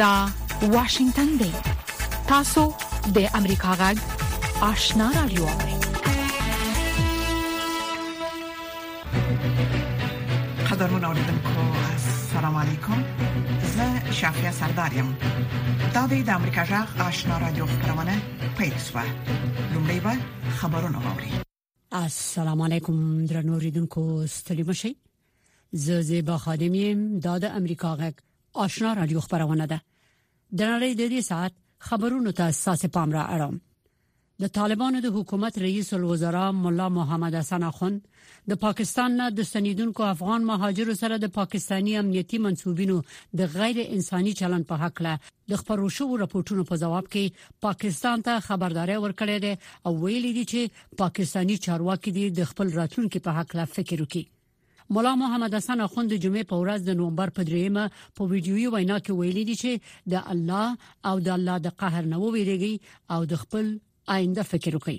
دا واشنگتن دی تاسو د امریکا غږ آشنا رادیو قدرمن اوریدونکو السلام علیکم زه شافیا سردار یم دا د امریکا غږ آشنا رادیو خبرونه پیل شوه لومړی به خبرونه واوري السلام علیکم درنو ریدونکو ستړي مشي زه زیبا خادم یم دا د امریکا غږ آشنا رادیو خبرونه ده د نړۍ د دې ساعت خبرونو ته ساسې پام را اړوم د طالبانو د حکومت رئیس الوزرا مولا محمد حسن اخوند د پاکستان نه د سنیدونکو افغان مهاجرو سره د پاکستانی امنیتي منسوبینو د غیر انساني چلند په حق له د خبرو شو راپورټونو په جواب کې پاکستان ته خبرداري ورکړې ده او ویلي دي چې پاکستانی چارواکي دي د خپل راتلونکو په حق لا فکر وکړي مولا محمد حسن اخوند د جمعې په ورځ د نومبر په دریمه په ویډیوي وینا کې ویلي دي چې د الله او د الله د قهر نه وویریږي او د خپل آینده فکر وکړي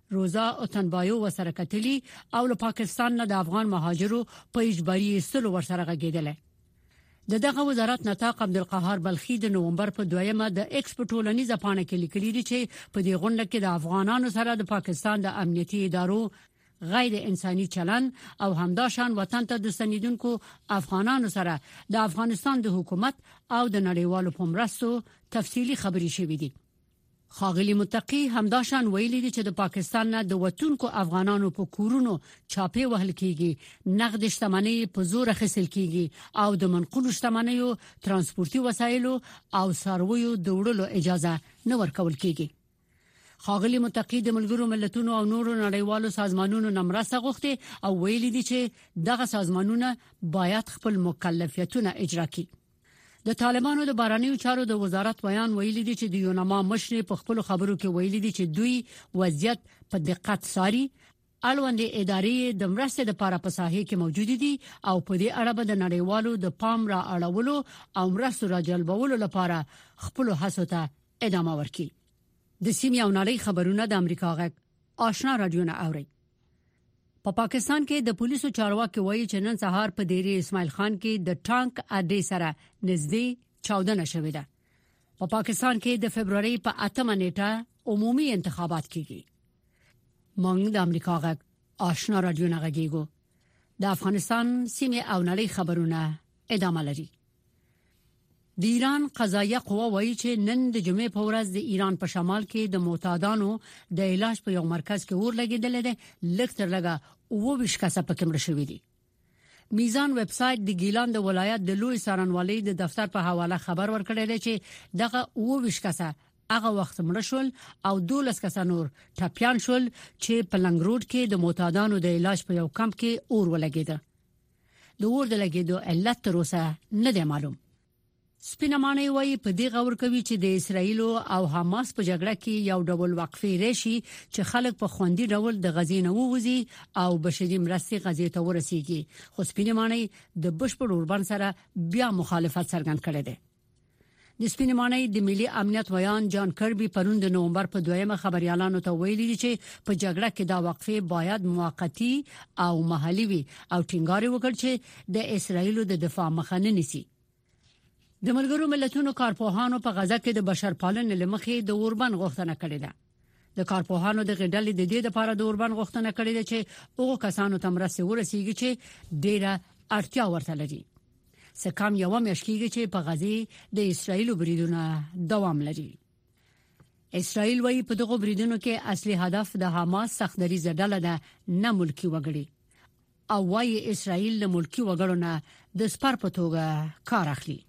روزا اوتنبایو وسره کتلی او له پاکستان نه د افغان مهاجرو په اجباري ایستلو ورسره غږیدل د دغه وزارت نطاق عبدالقهار بلخي د نوومبر په دویمه د ایکس په ټولنیزه پاڼه کې لیکلي دي چې په دې غونډه کې د افغانانو سره د پاکستان د امنیتي ادارو غیر انساني چلن او همدا شان وطن ته د سنیدونکو افغانانو سره د افغانستان د حکومت او د نړیوالو په مرستو تفصيلي خبري شوې دي ښاغلي متقي همداشان ویلي دي چې د پاکستان نه د وتونکو افغانانو په کورونو چاپې وهل کیږي نقد شتمنۍ په زور خسل کیږي او د منقول شتمنۍ ترانسپورتي وسایلو او سارویو د وړلو اجازه نه ورکول کیږي خاغلی متقی د ملګرو ملتونو او نورو نړیوالو سازمانونو نمرسته غوښتي او ویلي دي چې دغه سازمانونه باید خپل مکلفیتونه اجرا کړي د طالبانو د بارانیو چارو د وزارت ویان ویلي دي چې د یونما مشر په خپل خبرو کې ویلي دي چې دوی وضعیت په دقت ساري اړوند ادارې د مرستې لپاره په ساحه کې موجود دي او په دې اړه به د نړیوالو د پام را اړولو او مرستو را جلبولو لپاره خپل هڅو ته ادامه ورکړي د سیمې او نړۍ خبرونه د امریکا غږ آشنا رادیو نه اوري په پا پاکستان کې د پولیسو چارواکي وایي چې نن سهار په دیری اسماعیل خان کې د ټانک اډې سره نږدې چاودنه شوې ده په پا پاکستان کې د فبرवरी په 8مه نیټه عمومي انتخابات کیږي مونږ د امریکا غږ آشنا رادیو نه غږیږو د افغانستان سیمه او نړۍ خبرونه ادامه لري د ایران قضایه قوه وایي چې نن د جمعې په ورځ د ایران په شمال کې د معتادانو د علاج په یو مرکز کې اور لګیدل دي لږ تر لږه او ویش کسه پکې مړ شوې دي میزان ویب سایت د ګیلان د ولایت د لوی سارنوالۍ د دفتر په حواله خبر ورکړی دی چې دغه او ویش کسه هغه وخت مړ شول او 12 کسان نور ټپيان شول چې په لنګ روډ کې د معتادانو د علاج په یو کمپ کې اور ولګیده د اور د لګیدو علت تر اوسه نه دی معلوم سپینه مانې وایي په دې غور کوي چې د اسرایل او حماس په جګړه کې یو ډول وقفه راشي چې خلک په خوندي ډول د غزې نه ووزي او بشري مرستې غزې ته ورسیږي خو سپینه مانې د بشپړ اوربند سره بیا مخالفت څرګند کړی دی د سپینې مانۍ د ملي امنیت ویان جان کربي پرون د نوومبر په دویمه خبريالانو ته ویلي دي چې په جګړه کې دا وقفه باید موقتی او محلي وي او ټینګار وکړ چې د اسرایل د دفاع مخه نه نیسي د ملګرو ملتونو کارپوهانو په غزا کې د بشرپالنې لمخې د اوربند غوښتنه کړې ده د کارپوهانو د غډلې د دې لپاره د اوربند غوښتنه کړې ده چې هغو کسانو ته مرسته ورسیږي چې ډیره اړتیا ورته لري څه کم یو میاشت کېږي چې په غزه د اسرایل بریدونه دوام لري اسرایل وایي په دغو بریدونو کې اصلي هدف د حماس سختدري ځډله ده نه ملکی وګړي او وایي اسرایل له ملکی وګړو نه د سپر په توګه کار اخلي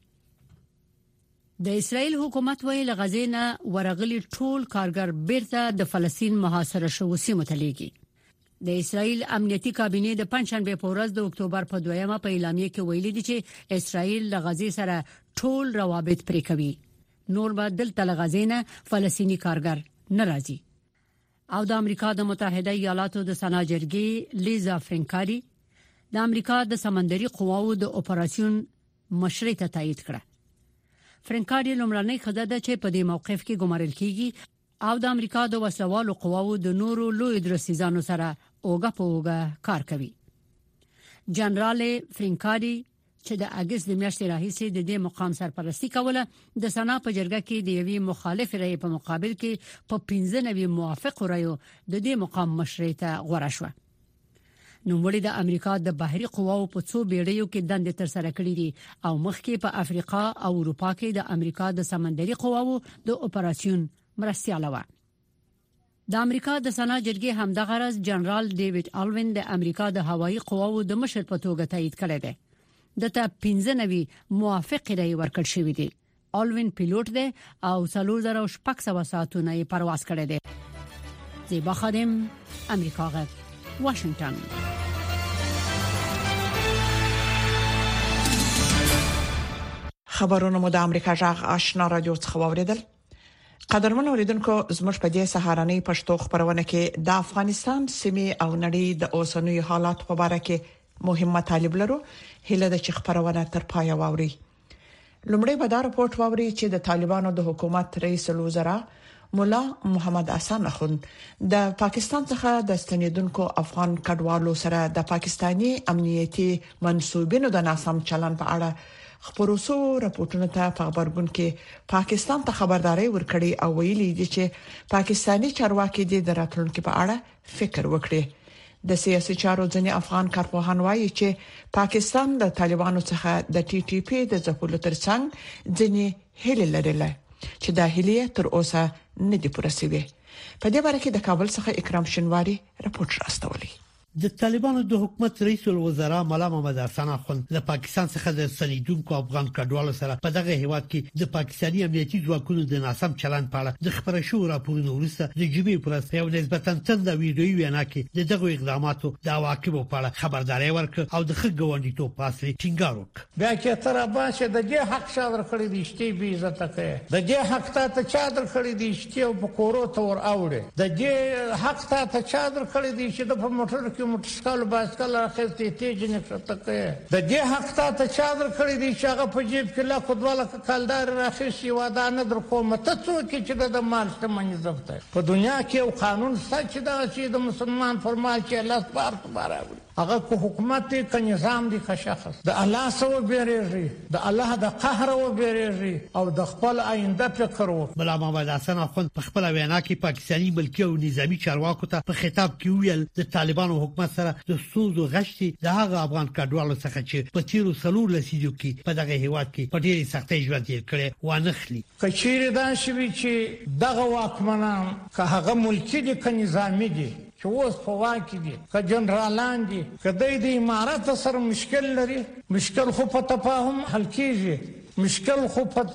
د اسرایل حکومت وایي له غزې نه ورغلي ټول کارګر بیرته د فلسطین محاصره شوو سیمو ته لیږي د اسرایل امنیتي کابینه د پنځشنبه په ورځ د اکتوبر په دویمه په اعلامیه کې ویلي دي چې اسرایل له غزې سره ټول روابط پرې کوي نور به دلته له غزې نه فلسطینی کارګر ناراضي او د امریکا د متحده ایالاتو د سنا جرګې لیزا فرانکاری د امریکا د سمندري قواو د اپراسیون مشرۍ ته تایید کړه فرانکاری لومړنۍ خزه ده چې په دې موقف کې ګمارل کیږي او د امریکا د وسله والو قواو د نورو لوی درستیزانو سره اوګه په اوګه کار کوي جنرال فرینکاری چې د اگست د میاشتې راهیسې د دې مقام سرپرستی کوله د سنا په جرګه کې د یوې مخالف رأی په مقابل کې په 15 نوي موافق رأیو د دې مقام مشرۍ ته غوړه شو نوموړي د امریکا د بحري قواو په څو بیړیو کې دندې تر سره کړې دي او مخکې په افریقا او اروپا کې د امریکا د سمندري قواو د اپراسیون مرستياله و د امریکا د سنا جرګې همدغه راز جنرال ډیوډ الوین د امریکا د هوایي قواو د مشر په توګه تایید کړی دی د ته 15 نوي موافق رای ورکړ شوې دي آلوین پیلوټ دی او 3600 ساعتونه یې پرواز کړی دی زیبا خادم امریکا غږ واشنگتن خبرونه مو د امریکا جغ آشنا رادیو څخه واوریدل قدرمن اوریدونکو زموږ په دې سهارنۍ پښتو خبرونه کې د افغانستان سیمه او نړۍ د اوسنوي حالات په اړه کې مهمه طالب لرو هله د خبرونه تر پای واوري لومړی به دا رپوټ واوري چې د طالبانو د حکومت رئیس الوزرا مولا محمد احسان اخوند د پاکستان څخه د ستنیدونکو افغان کډوالو سره د پاکستاني امنیتي منسوبینو د ناسم چلن په اړه خبرو سو رپورټونو ته په خبرګون کې پاکستان ته خبرداري ورکړي او ویلي دي چې پاکستاني چارواکي د راتلونکو په اړه فکر وکړي. د سیاسي چارو ځینې افغان کارپوهان وايي چې پاکستان له طالبانو څخه د ټي ټي پي د ځپلو ترڅنګ ځینې هیلې لرلې چې دا هیلې تر اوسه نه دي پوره شوې په دې باره کې د کابل څخه اکرام شنواری رپورټ راستولی د طالبانو د حکومت رئیس الوزرا ملا محمد حسن اخوند له پاکستان پاکستان څخه د ستنیدونکو افغان کډوالو سره په دغه هیواد کې د پاکستاني امنیتي ځواکونو د ناسم چلند په اړه د خبرو شوو راپورونو وروسته د جمعې پر ورځ په یو نسبتا تنده ویډیوي وینا کې د دغو اقداماتو د عواقبو په اړه خبرداری ورکړ او د ښه ګاونډیتوب په اصل یې ټینګار وکړ. بیا چه ته راباسی د دی حق چا درکړی دی چه ته یې بی عزته کړی د دی حق تا ته چا درکړی دی چه ته یې په کورو ته ور اوړی د دی حق تا ته چا درکړی دی چه ته په موټر کی موټر سکل باسکل اخیستی تی جنې کښته کړې. د دې حق تا ته چا درکړی دی چې هغه په جیب کې لکو دوه لکه کلدارې راخیستی وعده نه درکوم ته څوک یې چې د ده مال شتمني ضبط کړې په دنیا کې یو قانون شته چې دغه شی د مسلمان پر مال چې الله سپارښت به راوړي هغه که حکومت دی که نظام دی که شخص د الله څخه وبیریږی. د الله د قهره وبېرېږي او د خپل آینده فکر وکړي. ملا محمد حسن اخوند په خپله وینا کې پاکستاني ملکي او نظامي چارواکو ته په خطاب کې وویل، د طالبانو حکومت سره د ستونزو غچ دې د هغه افغان کډوالو څخه چې په تېرو څلور لسیزو کې په دغه هېواد کې په ډېرې سختۍ ژوند تېر کړی، وانخلي. که چېرې داسې وي چې دغه واکمنان که هغه ملکي دي که نظامي دي، چې اوس په واک کې دي که جنرالان دي که دی د امارت سره مشکل لري مشکل خو په تفاهم حل کیږي مشکل خو په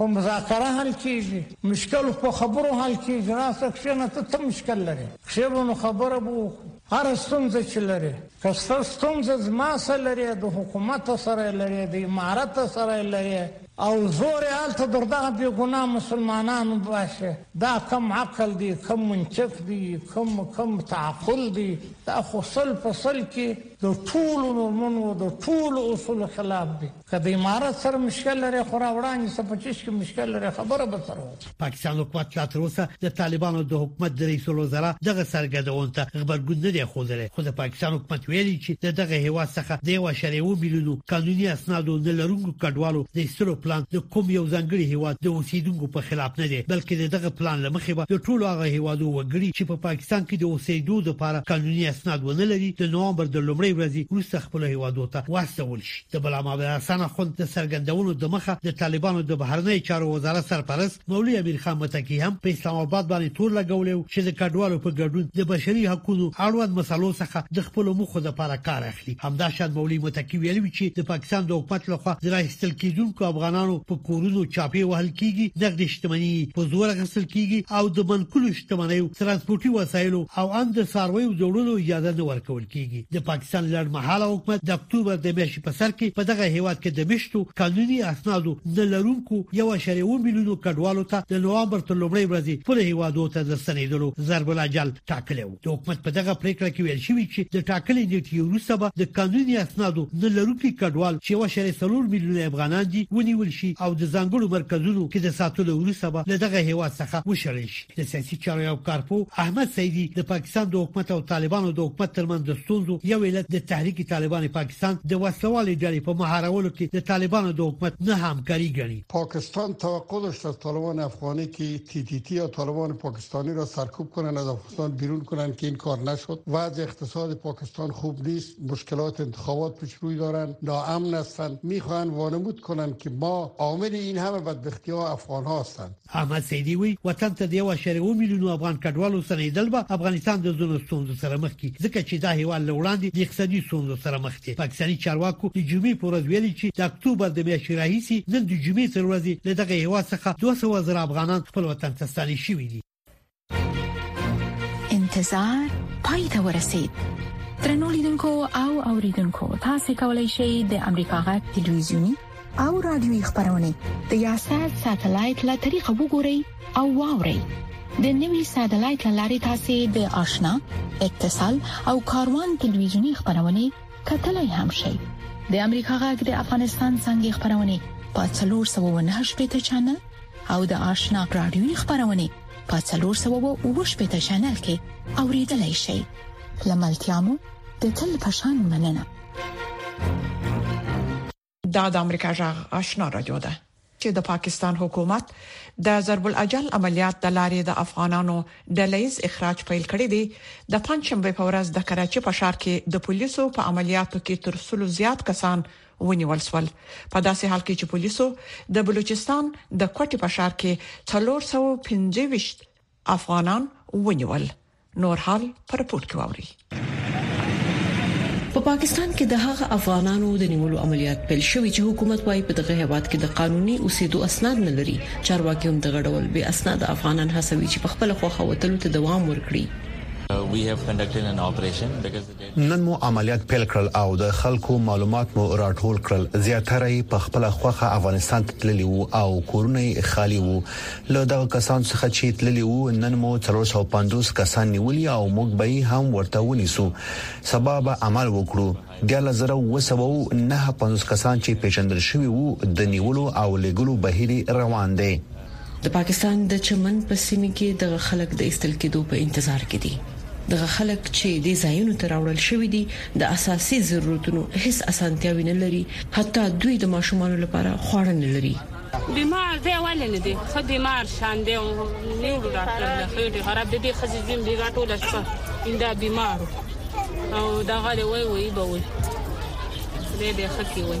په مذاکره حل کیږي مشکل په خبرو حل کیږي راسه کښېنه ته څه مشکل لري کښېنه نو خبره به وکړو هر ستونزه چې لري که ستاسو ستونزه زما سره لري د حکومت سره لري د امارت سره لري او زور هلته در دغه بی ګناه مسلمانانو باشی دا کم عقل دی کم منطق دی کم کم تعقل دی دا خو سل په سل کی د ټولو نورمونو د ټولو اصولو خلاف دی که د امارت سره مشکل لری خو را وړاندی سه په چیش کی مشکل لری خبره به سره وکړو. پاکستان حکومت لا تر اوسه د طالبانو د حکومت د رئیس الوزرا دغه سرګردون ته خبرګون نه دی خوندره خو د پاکستان حکومت ویلي چې د دغه هوا څخه د یو شریو ملیونو قانوني اسنادو نه لرونکو کډوالو د ایستلو پلان د کوم یو ځنګړي هوا د اوسیدونکو په خلاف نه دی بلکې د دغه پلان لمخې به د ټولو هغه هوادو وګړي چې په پاکستان کې د اوسېدو لپاره قانوني اسناد ونه لري د نوامبر د لومړۍ ورځې وروسته خپل هوادو ته واستول شي د ملا محمد حسن اخوند د څرګندونو د مخه د طالبانو د بهرنیو چارو وزارت سرپرست مولوي امیر خان متقي هم په اسلام آباد باندې تور لګولی و چې د کډوالو په ګډون د بشري حقوقو اړوند مسلو څخه د خپلو موخو لپاره کار اخلي همداشان مولوي متقي ویلي و چې د پاکستان د حکومت لخوا د راایستل کېدونکو افغانانو په کورونو چاپې وهل کیږي نقدي شتمني په زور اخیستل کیږي او د منقولو شتمنیو ترانسپورتي وسایلو او ان د څارویو د وړلو اجازه نه ورکول کیږي د پاکستان لړمحاله حکومت د اکتوبر د میاشتې په سر کې په دغه هیواد کې د مشتو قانوني اسنادو نه لرونکو یو شریو ملیونو کډوالو ته د نوامبر تر لومړۍ ورځې پر هیوادو ته د ستنیدلو ضرب الاجل ټاکلی و د حکومت په دغه پریکړه کې ویل شوی چې د ټاکلې نیټې وروسته به د قانوني اسنادو نه لرونکي کډوال چې یو شری سلور ملیونه افغانان دي ونیول شي او د ځانګړو مرکزونو کې د ساتلو وروسته به له دغه هیواد څخه وشړل شي د سیاسي چارو یو کارپو احمد سیدی د پاکستان د حکومت او طالبانو د حکومت ترمنځ د ستونزو یو علت د تحریک طالبان پاکستان د وسلوالې ډلې په مهارولو کې د طالبانو د حکومت نه همکاري ګڼي پاکستان توقع داشت از طالبان افغانی که تی تی تی یا طالبان پاکستانی را سرکوب کنند از افغانستان بیرون کنند که این کار نشد وضع اقتصاد پاکستان خوب نیست مشکلات انتخابات پیش روی دارند ناامن هستند میخواهند وانمود کنند که ما عامل این همه بدبختی ها افغان ها هستند احمد سعیدي وایي، وطن ته د یو اعشاریه اووه میلیونو افغان کډوالو ستنېدل به افغانستان د ځینو ستونزو سره مخ کړي، ځکه چې دا هېواد له وړاندې د اقتصادي ستونزو سره مخ دی. پاکستاني چارواکو د جمعې په ورځ ویلي، چې د اکتوبر د میاشتې راهیسې نن د جمعې تر ورځې له دغه هېواد څخه دوه سوه زره افغانان خپل وطن ته ستانه شوي دي. انتظار پای ته ورسید ترنو لیدونکو او اوریدونکو تاسو کولی شئ د امریکا غا ټلویزیونی او رادیوي خبرونه د یاشات ساتلایت له طریقو وګورئ او واورئ د نوي ساتلایت لارې تاسو د آشنا اتصال او کاروان ټلویزیونی خبرونه کتلای هم شئ د امریکا غږ د افغانستان څنګه خبرونه په 398 چنل او د آشنا رادیوي خبرونه په 390 شنل کې اوریدلای شئ لملتيامو د تل پشان مننه دا د امریکا جغ آشنا رادیو ده چې د پاکستان حکومت د ضرب الاجل عملیات د لارې د افغانانو د لیز اخراج پیل کړی دی د پنځشنبه په ورځ د کراچي په شار کې د پولیسو په عملیاتو کې تر څلو زیات کسان ونیول شول په داسې حال کې چې پولیسو د بلوچستان د کوټې په شهر کې 325 افغانان ونیول نور حال پر پورت کې ووري په پاکستان کې د هغه افغانانو د نیولو عملیات پیل شوي چې حکومت وايي په دغه هواد کې د قانوني اوسېدو اسناد نه لري چارواکي هم د غړول به اسناد افغانان هڅوي چې په خپل خوخه وتلو ته دوام ورکړي نن مو عملیات پیل کړل او د خلکو معلومات مو راټول کړل، زیاتره یې په خپله خوښه افغانستان ته تللي وو او کورونه یې خالي وو، له دغو کسانو څخه چې تللي وو نن مو څلور سوه پنځوس کسان نیولي او موږ به یې هم ورته ونیسو، سبا به عمل وکړو، دیارلس زره اووه سوه او نهه پنځوس کسان چې پیژندل شوي وو د نیولو او لیږلو بهیر یې روان دی. د پاکستان د چمن په سیمه کې دغه خلک د ایستل کېدو په انتظار کې دي. دغه خلک چې دې ځایونو ته راوړل شوي دي، د اساسي ضرورتونو هیڅ اسانتیاوې نه لري، حتی دوی د ماشومانو لپاره خواړه نه لري. بیمار دی ولې نه دی ښه بیمار شان دی نیولو ډاکټر له خېټې خراب دی دې ښځې زوی مې بیګا ټوله شپه ایندا بیمار او دغه دی وای وای به وای خدای دې ښه کړي وای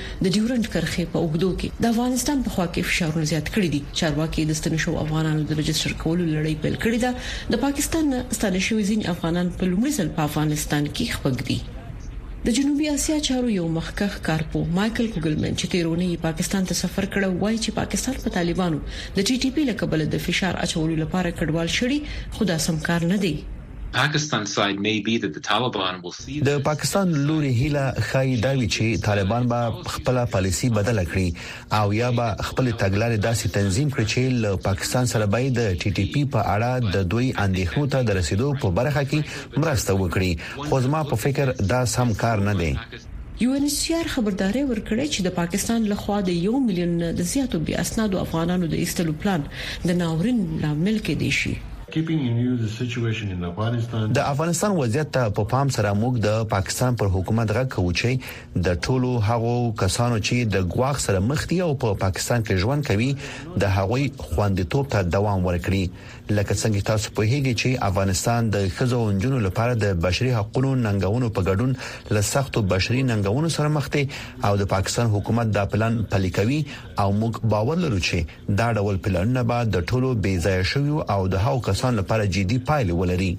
د ډیورنډ کرښې په اوږدو کې د افغانستان په خوا کې فشارونه زیات کړي دي چارواکي د ستنو شو افغانانو د رجستر کولو لړۍ پیل کړې ده د پاکستان نه ستانه شوی ځین افغانان په لومړي ځل په افغانستان کې خپګ دي د جنوبي اسیا چارو یو مخکښ کارپو مايكل کوګلمن چې تیرونه یې پاکستان ته سفر کړو وایي چې پاکستان په طالبانو د ټي ټي پی لکبل د فشار اچولو لپاره کډوال شړي خدا سم کار نه دی د پاکستان لوري هیله ښايي دا وي چې طالبان به خپله پالیسي بدله کړي او یا به خپلې تګلارې داسې تنظیم کړي چې له پاکستان سره به یې د ټي ټي پي په اړه د دوی اندېښنو ته د رسیدو په برخه کې مرسته وکړي خو زما په فکر دا سم کار نه دی. یو ان ایچ سي ار خبرداری ورکړی چې د پاکستان له خوا د یو میلیون نه د زیاتو بې اسنادو افغانانو د ایستلو پلان د ناورین لامل کیدای شي. د افغانستان وضعیت ته په پام سره موږ د پاکستان پر حکومت غږ کوو چې د ټولو هغو کسانو چې د ګواښ سره مخ دي او په پاکستان کې ژوند کوي د هغوی خوندیتوب ته دوام ورکړي لکه څنګه تاسو په هیګي چې افغانستان د خزو او نجونو لپاره د بشري حقوقو ننګونو په ګډون له سختو بشري ننګونو سره مخ دي او د پاکستان حکومت دا پلان پلي کوي او موږ باور لرو چې دا ډول پلانونه به د ټولو بې ځایه شویو او د هغو کسانو لپاره جدي پایلې ولري.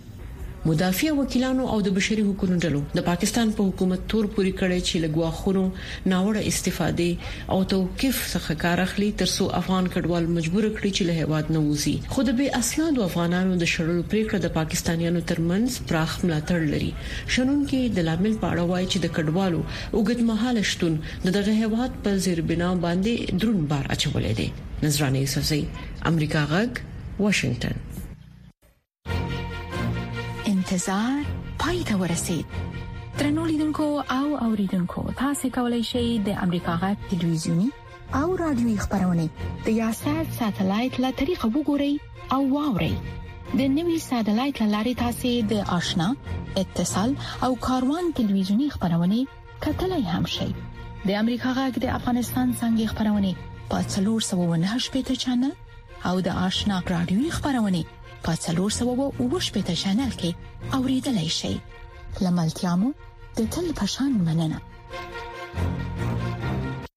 مدافع وکیلانو او د بشري حقونو ډلو د پاکستان په حکومت تور پورې کړی چې له ګواښونو، ناوړه استفادې او توقیف څخه کار اخلي تر څو افغان کډوال مجبور کړي چې له هېواد نه ووځي. خو د بې اسنادو افغانانو د شړلو پرېکړه د پاکستانیانو تر منځ پراخ ملاتړ لري. شنونکي د لامل په اړه وايي چې د کډوالو اوږدمهاله شتون د دغه هیواد په زیربناو باندې درون بار اچولی دی نذرانه یوسفزۍ امریکا غږ واشنګټن انتظار پای ته ورسید ترنو لیدونکو او اوریدونکو تاسو کولی شئ د امریکا غا ټلویزیونی او رادیوي خبرونه د یاسات ساتلایت له طریقو وګورئ او واورئ د نوي ساتلایت لارې تاسو د آشنا اتصال او کاروان ټلویزیونی خبرونه کتلای هم شئ د امریکا غږ د افغانستان څنګه خبرونه په 308 پټ چنل او د آشنا رادیوي خبرونه په 308 پټ چنل کې اوریدلای شئ لملتيامو د تل پشان مننه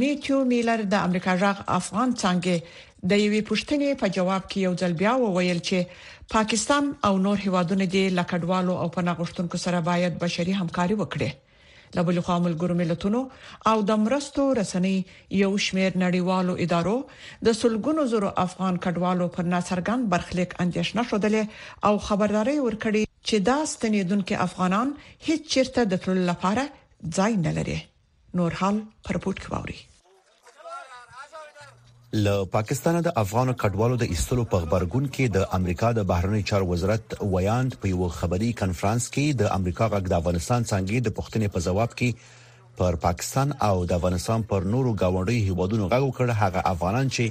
میتیو میلر د امریکا غږ افغان څانګې د یوې پوښتنې په ځواب کې یو ځل بیا وویل چې پاکستان او نور هیوادونه دې له کډوالو او پناه غوښتونکو سره باید بشري همکاري وکړي. له بل خوا ملګرو ملتونو او د مرستو رسنۍ یو شمېر نړیوالو ادارو د سلګونو زرو افغان کډوالو پر ناڅرګند برخلیک اندېښنه شودلې او خبرداري ورکړي چې دا ستنېدونکي افغانان هیڅ چیرته د تللو لپاره ځای نه لري. نور حال په رپورټ کې واوري. له پاکستانه د افغان کډوالو د ایستلو په خبرګون کې د امریکا د بهرنی چار وزارت ویاند په یو خبري کانفرنس کې د امریکا غږ د افغانستان څنګه د پښتنې په جواب کې پر پاکستان او د افغانستان پر نورو گاونډي هیوادونو غږ وکړ هغه افغانان چې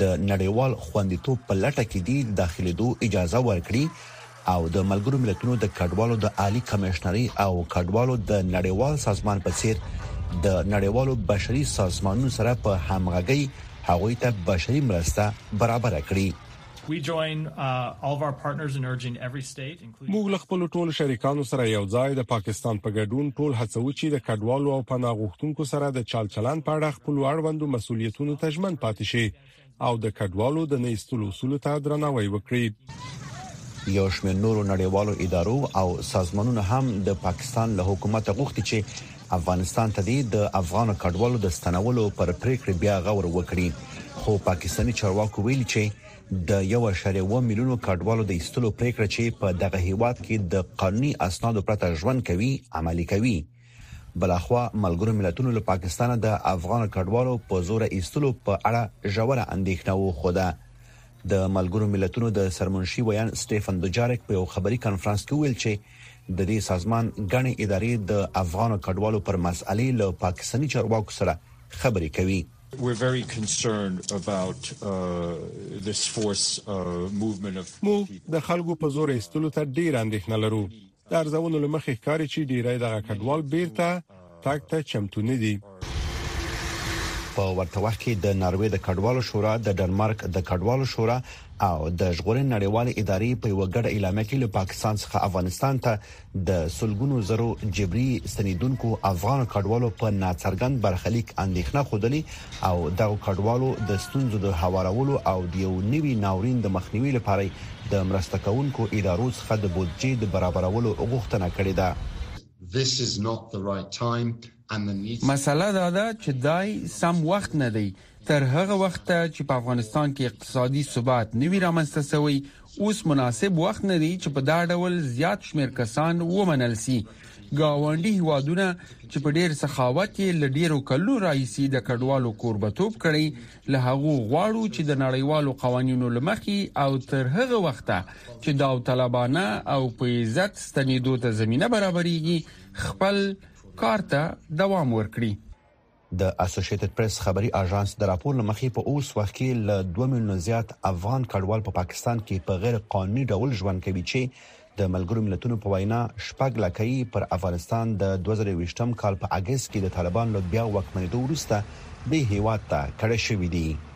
د نړیوال خوندیتوب په لټه کې دي داخليدو اجازه ورکړي او د ملګرو ملتونو د کډوالو د عالی کمشنري او کډوالو د نړیوال سازمان په څیر د نړیوالو بشري سازمانونو سره په همغږي هغوی ته بشري مرسته برابر کړي. موږ له خپل ټول شریکانو سره یو ځای د پاکستان په ګډون ټول هڅو چې د کډوالو او پناه غوښتونکو سره د چال چلن په اړه خپل اړوندو مسولیتونو ته ژمن پاتې شي او د کډوالو د نه ایستلو اصول ته درناوی وکړي یو شمېر نورو نړیوالو ادارو او سازمانونو هم د پاکستان له حکومت غوښتي چې افغانستان ته دی د افغان کډوالو د ستنولو پر پریکړې بیا غور وکړي خو پاکستاني چارواکو ویلي چې د یو اعشاریه اووه میلیونو کډوالو د ایستلو پریکړه چې په دغه هیواد کې د قانوني اسنادو پرته ژوند کوي عملی کوي بلخوا ملګرو ملتونو له پاکستانه د افغان کډوالو په زور ایستلو په اړه ژوره اندېښنه وښوده د ملګرو ملتونو د سرمنشي ویان سټیفن دوجارک په یو خبري کانفرنس کې ویل چې د دې سازمان غني ادارې د افغان کډوالو پر مسالې له پاکستاني چارواکو سره خبرې کوي موږ د خلکو په زور ایستلو ته ډېره اندېښنه لرو. د ارزونو له مخې ښکاري چې ډېری دغه کډوال بېرته تګ ته چمتو نه دي. په ورته وخت کې د ناروې د کډوالو شورا، د ډنمارک د کډوالو شورا او د ژغورنې نړیوالې ادارې په یوه ګډه اعلامیه کې له پاکستان څخه افغانستان ته د سلګونو زرو جبري ستنیدونکو افغان کډوالو په ناڅرګند برخلیک اندېښنه خوده او دغه کډوالو د ستونزو د هوارولو او د یو نوي ناورین د مخنیوي لپاره د مرسته کوونکو ادارو څخه د بودجې د برابرولو غوښتنه کړې ده This is not the right time. مسئله دا ده چې دای سم وخت نه دی، تر هغه وخته چې په افغانستان کې اقتصادي ثبات نه وي رامنځته شوی، اوس مناسب وخت نه دی چې په دا ډول زیات شمېر کسان ومنل شي. ګاونډي هېوادونه چې په ډېر سخاوت یې له ډېرو کلونو راهیسې د کډوالو کوربتوب کړی، له هغو غواړو چې د نړیوالو قوانینو له مخې او تر هغه وخته چې داوطلبانه او په عزت ستنېدو ته زمینه برابرېږي، خپل کار ته دوام ورکړي. د اسوشیتد پریس خبري اژانس د راپور لمخې په اوس وخت کې له 2 میلیون زیات افغان کډوال په پاکستان کې په غیر قانوني ډول ژوند کوي چې د ملګرو ملتونو په وینا شپږ لکه یې پر افغانستان د 2020م کال په اګست کې د طالبان له بیا واکمنېدو وروسته دې هیواد ته کډه شوي دي.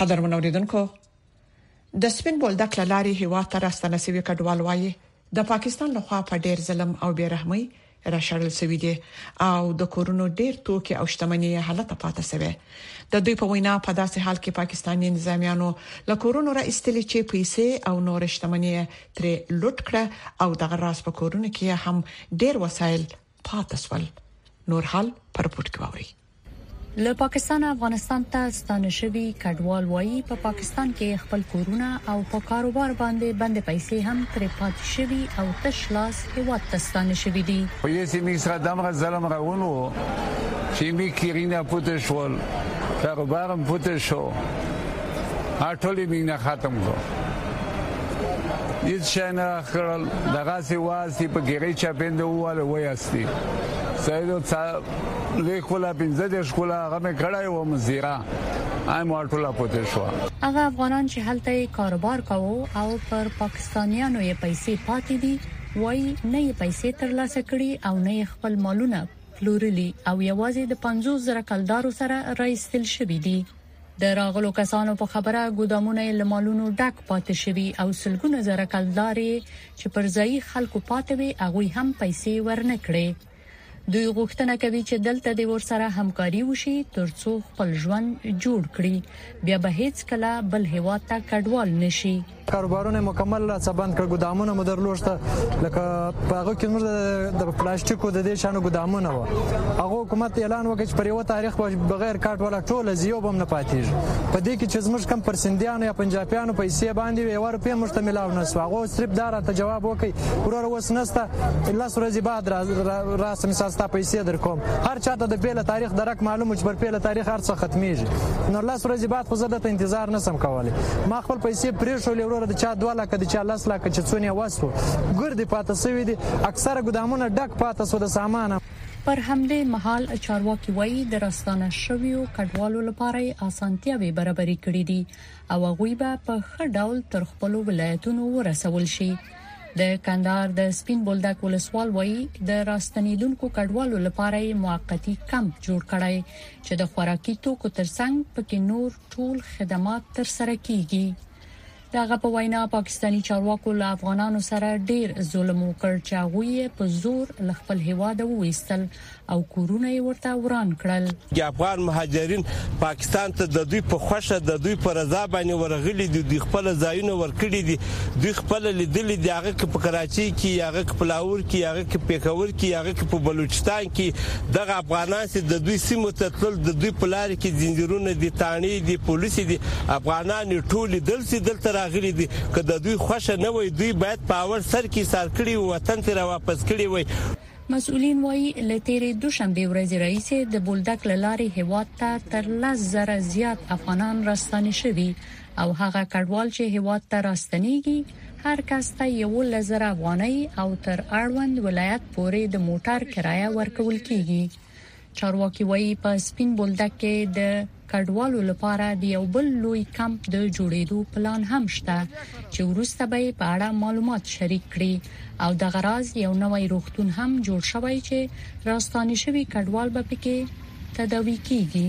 قدرمن اوریدونکو د سپین بولدک لاري هوا ته راستنه سوي کډوال وایي د پاکستان لخوا په ډیر ظلم او بیرحمۍ راشړل شوې دي او د کورونو ډیر توکي او شتمنۍ حالت پاتې شوی د دوی په وینا په داسې حال کې پاکستاني نظامیانو له کورونو را ایستلې چې پیسې او نور شتمنۍ ترې لوټ کړه او دغه راز په کورونو کې هم ډیر وسایل پاتې شول نور حال پر پورت کوي له پاکستانه افغانستان ته ستانه شوي کډوال وایي په پاکستان کې خپل کورونه او په کاروبار باندې بند پیسې هم پرې پاتې شوي او تش لاس هیواد ته ستانه شوي دي په یې سیمه کې سره دمر ظلم راونو چې می کیرینه پوتې شول کاروبارم پوتې شو ټولې موږ نه ختم کو هیڅ شي نه خړل دغه سی واسي په ګری چا پیند واله وای استی سیدو لوی خلا 15 دېرش خلا هغه مې کړای و مزیرا آی مو ټوله پوتې شو هغه افغانان چې هلته یې کاروبار کاوه او پر پاکستانیانو یې پیسې پاتې دي وایي نه یې پیسې ترلاسه کړي او نه یې خپل مالونه پلورلي او یوازې د 50 زره کلدارو سره راایستل شوي دي د راغلو کسانو په خبره ګودامونه یې لمالونو ډک پاتې شوي او سلګونه زره کلدارې چې پر ځای خلکو پاتې وي هغه هم پیسې ورنکړي دوی غوښتنه کوي چې دلته د ورسره همکاري وشي ترڅو خپل ژوند جوړ کړي بیا به هیڅ کله بل هیواد ته کډوال نشي کاروبارونه مکمل را څبند کړ ګدامونه مو درلوشته لکه هغه کې موږ د پلاستیکو د دې شانو ګدامونه و هغه حکومت اعلان وکړ چې پر یو تاریخ بغیر کارت ولا ټوله زیو بم نه پاتېږي په دې کې چې زموږ کم پر سندیانو یا پنجابیانو پیسې باندې یو روپې مشته ملاو نه سو هغه صرف دار ته جواب وکړي ورور هیڅ نسته لس ورځې بعد راسه مثال ستا پیسې در کوم هر چاته د پیله تاریخ درک معلوم چې پر پیله تاریخ هر څه ختمیږي نو لس ورځې بعد خو زه دته انتظار نسم کولی ما خپل پیسې پریښولې وروره د چا دوه لاکه د چا لس لاکه چې څونه وس وو ګردې پاته سوي دي اکثره ګدامونه ډک پاته سو د سامان پر همدې مهال چارواکي وایي د راستانه شویو کډوالو لپاره یې اسانتیاوې برابرې کړې دي او هغوی به په ښه ډول تر خپلو ولایتونو ورسول شي. د کندهار د سپین بولدک ولسوال وایي د راستنیدونکو کډوالو لپاره یې موقتی کمپ جوړ کړی چې د خوراکي توکو ترڅنګ پکې نور ټول خدمات تر سره کیږي دغه په وینا پاکستانی چارواکو له افغانانو سره ډیر ظلم وکړ چې هغه یې په زور له خپل هیواده وویستل او کورونه یې ورته وران کړل. د افغان مهاجرین پاکستان ته د دوی په خوښه د دوی په رضا باندې ورغلي دي، دوی خپل ځایونه ورکړي دي، دوی خپله لیدلي دي هغه که په کراچۍ کې یې، هغه که په لاهور کې یې، هغه که پېښور کې یې، هغه که په بلوچستان کې یې، دغه افغانان چې د دوی سیمو ته تلل د دوی په لارې کې ځنځیرونه دي، تاڼې دي، پولیسې دي، افغانان یې ټول لیدل چې دلته راغلي دي، که د دوی خوښه نه وای دوی باید په اول سر کې ایسار کړي وطن ته راواپس کړي وای. مسؤلین وایي له تیرې دوشنبه ورځې راهیسې د بولدک له لارې هیواد ته تر لس زره زیات افغانان راستانه شوي او هغه کډوال چې هیواد ته راستنیږي هر کس ته یو لزر افغانۍ او تر اړوند ولایت پورې د موټر کرایه ورکول کیږي چارواکي وایي په سپین بولدک کې د کډوالو لپاره د یو بل لوی کمپ د جوړېدو پلان هم شته چې وروسته به په اړه معلومات شریک کړي او د غراز یو نوی روغتون هم جوړ شوی چې راستانه شوی کډوال به پکې تداوي کیږي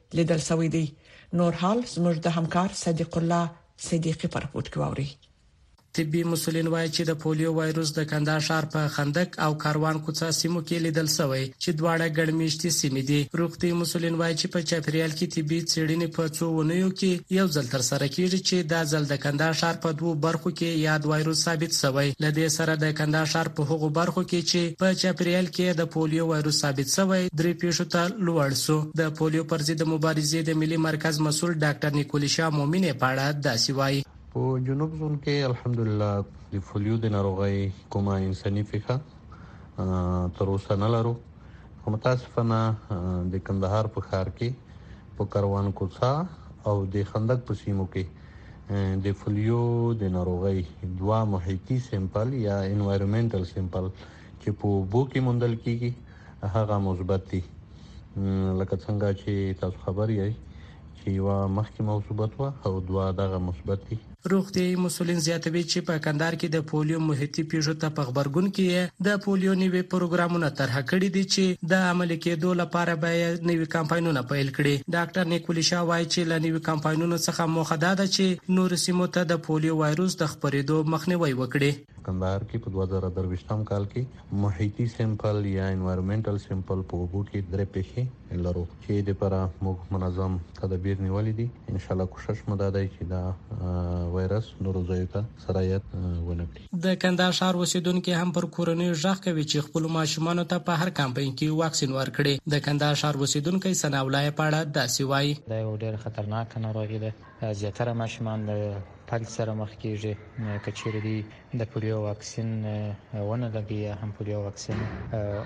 لیدل شوی دی نور حال زموږ د همکار صدیق الله صدیقي په رپورټ کې واوري. طبي مسولین وایي چې د پولیو وایروس د کندهار ښار په خندق او کاروان کوڅه سیمو کې لیدل شوی چې دواړه ګڼ میشتي سیمې دي. روغتي مسولین وایي چې په چاپیریال کې طبي څېړنې په څو اونیو کې یو ځل ترسره کیږي چې دا ځل د کندهار ښار په دوو برخو کې یاد وایروس ثابت شوی. له دې سره د کندهار ښار په هغو برخو کې چې په چاپیریال کې یې د پولیو وایروس ثابت شوی درې پیښو ته لوړ سو. د پولیو پر ضد مبارزې د ملي مرکز مسول ډاکټر نیکولي شاه مومینې په اړه داسې وايي. په جنوب زون کې الحمدلله د فولیو د ناروغۍ کومه انساني پېښه تر اوسه نه لرو، خو متاسفانه د کندهار په ښار کې په کروان کوڅه او د خندق په سیمو کې د فولیو د ناروغۍ دوه محیطي سیمپل یا انوایرومنټل سیمپل چې په اوبو کې موندل کیږي هغه مثبت دي لکه څنګه چې تاسو خبر یی چې یو مخکې مثبت و او دوا دغه مثبت دي روغتیايي مسولین زیاتوي چې په کندهار کې د پولیو محیطي پیښو ته په غبرګون کې یې د پولیو نوي پروګرامونه طرحه کړي دي چې د عملي کېدو لپاره به یې نوي کمپاینونه پیل کړي ډاکټر نیکولي شاه وایي چې له نوي کمپاینونو څخه موخه دا ده چې نورو سیمو ته د پولیو وایروس د خپرېدو مخنیوی وکړي په کندهار کې په دوه زره درویشت م کال کې محیطي سیمپل یا انوایرمنټل سیمپل په اوبو کې درې پېښې لرو چې دې لپاره موږ منظم تدابیر نیولي دي ان شاء الله کوشش مو دا دی چې دا وایرس نورو ځایو ته سرایت ونه کړي. د کندهار ښار اوسېدونکي هم پر کورنیو ږغ کوي چې خپلو ماشومانو ته په هر کمپاین کې واکسین ورکړي. د کندهار ښار اوسېدونکی ثناءالله په اړه داسې وايي. دا یو ډېر خطرناک ناروغي ده. زیاتره ماشومان له پرد سره مخ کیږي که چیرې دوی د پولیو واکسین ونه لګي یا هم پولیو واکسین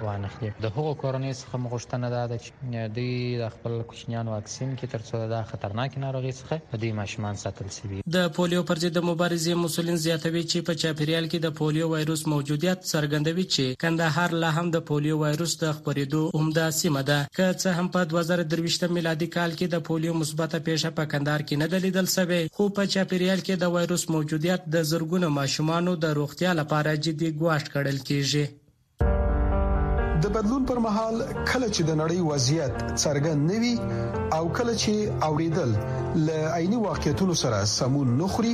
وانخلي د هغو کورنۍ څخه مغوښتنه ده چې دوی د خپل کوچنیان واکسین کې ترڅو د خطرناک ناروغي څخه دوی ماشومان ساتل شي د پولیو پر ضد د مبارزې مسولین زیاتوي چې په چاپیریال کې د پولیو وایروس موجودیت څرګندوي چې کندهار لا هم د پولیو وایروس د خپرېدو عمده سیمه ده. که څه هم په دوه زره درویشت میلادي کال کې د پولیو مثبته پېښه په کندهار کې نه ده لیدل شوې، خو په چاپېریال کې د وایروس موجودیت د زرګونو ماشومانو د روغتیا لپاره جدي ګواښ ګڼل کېږي. د بدلون پر مهال، کله چې د نړۍ وضعیت څرګند نه وي او کله چې اورېدل له عیني واقعیتونو سره سمون نه خوري،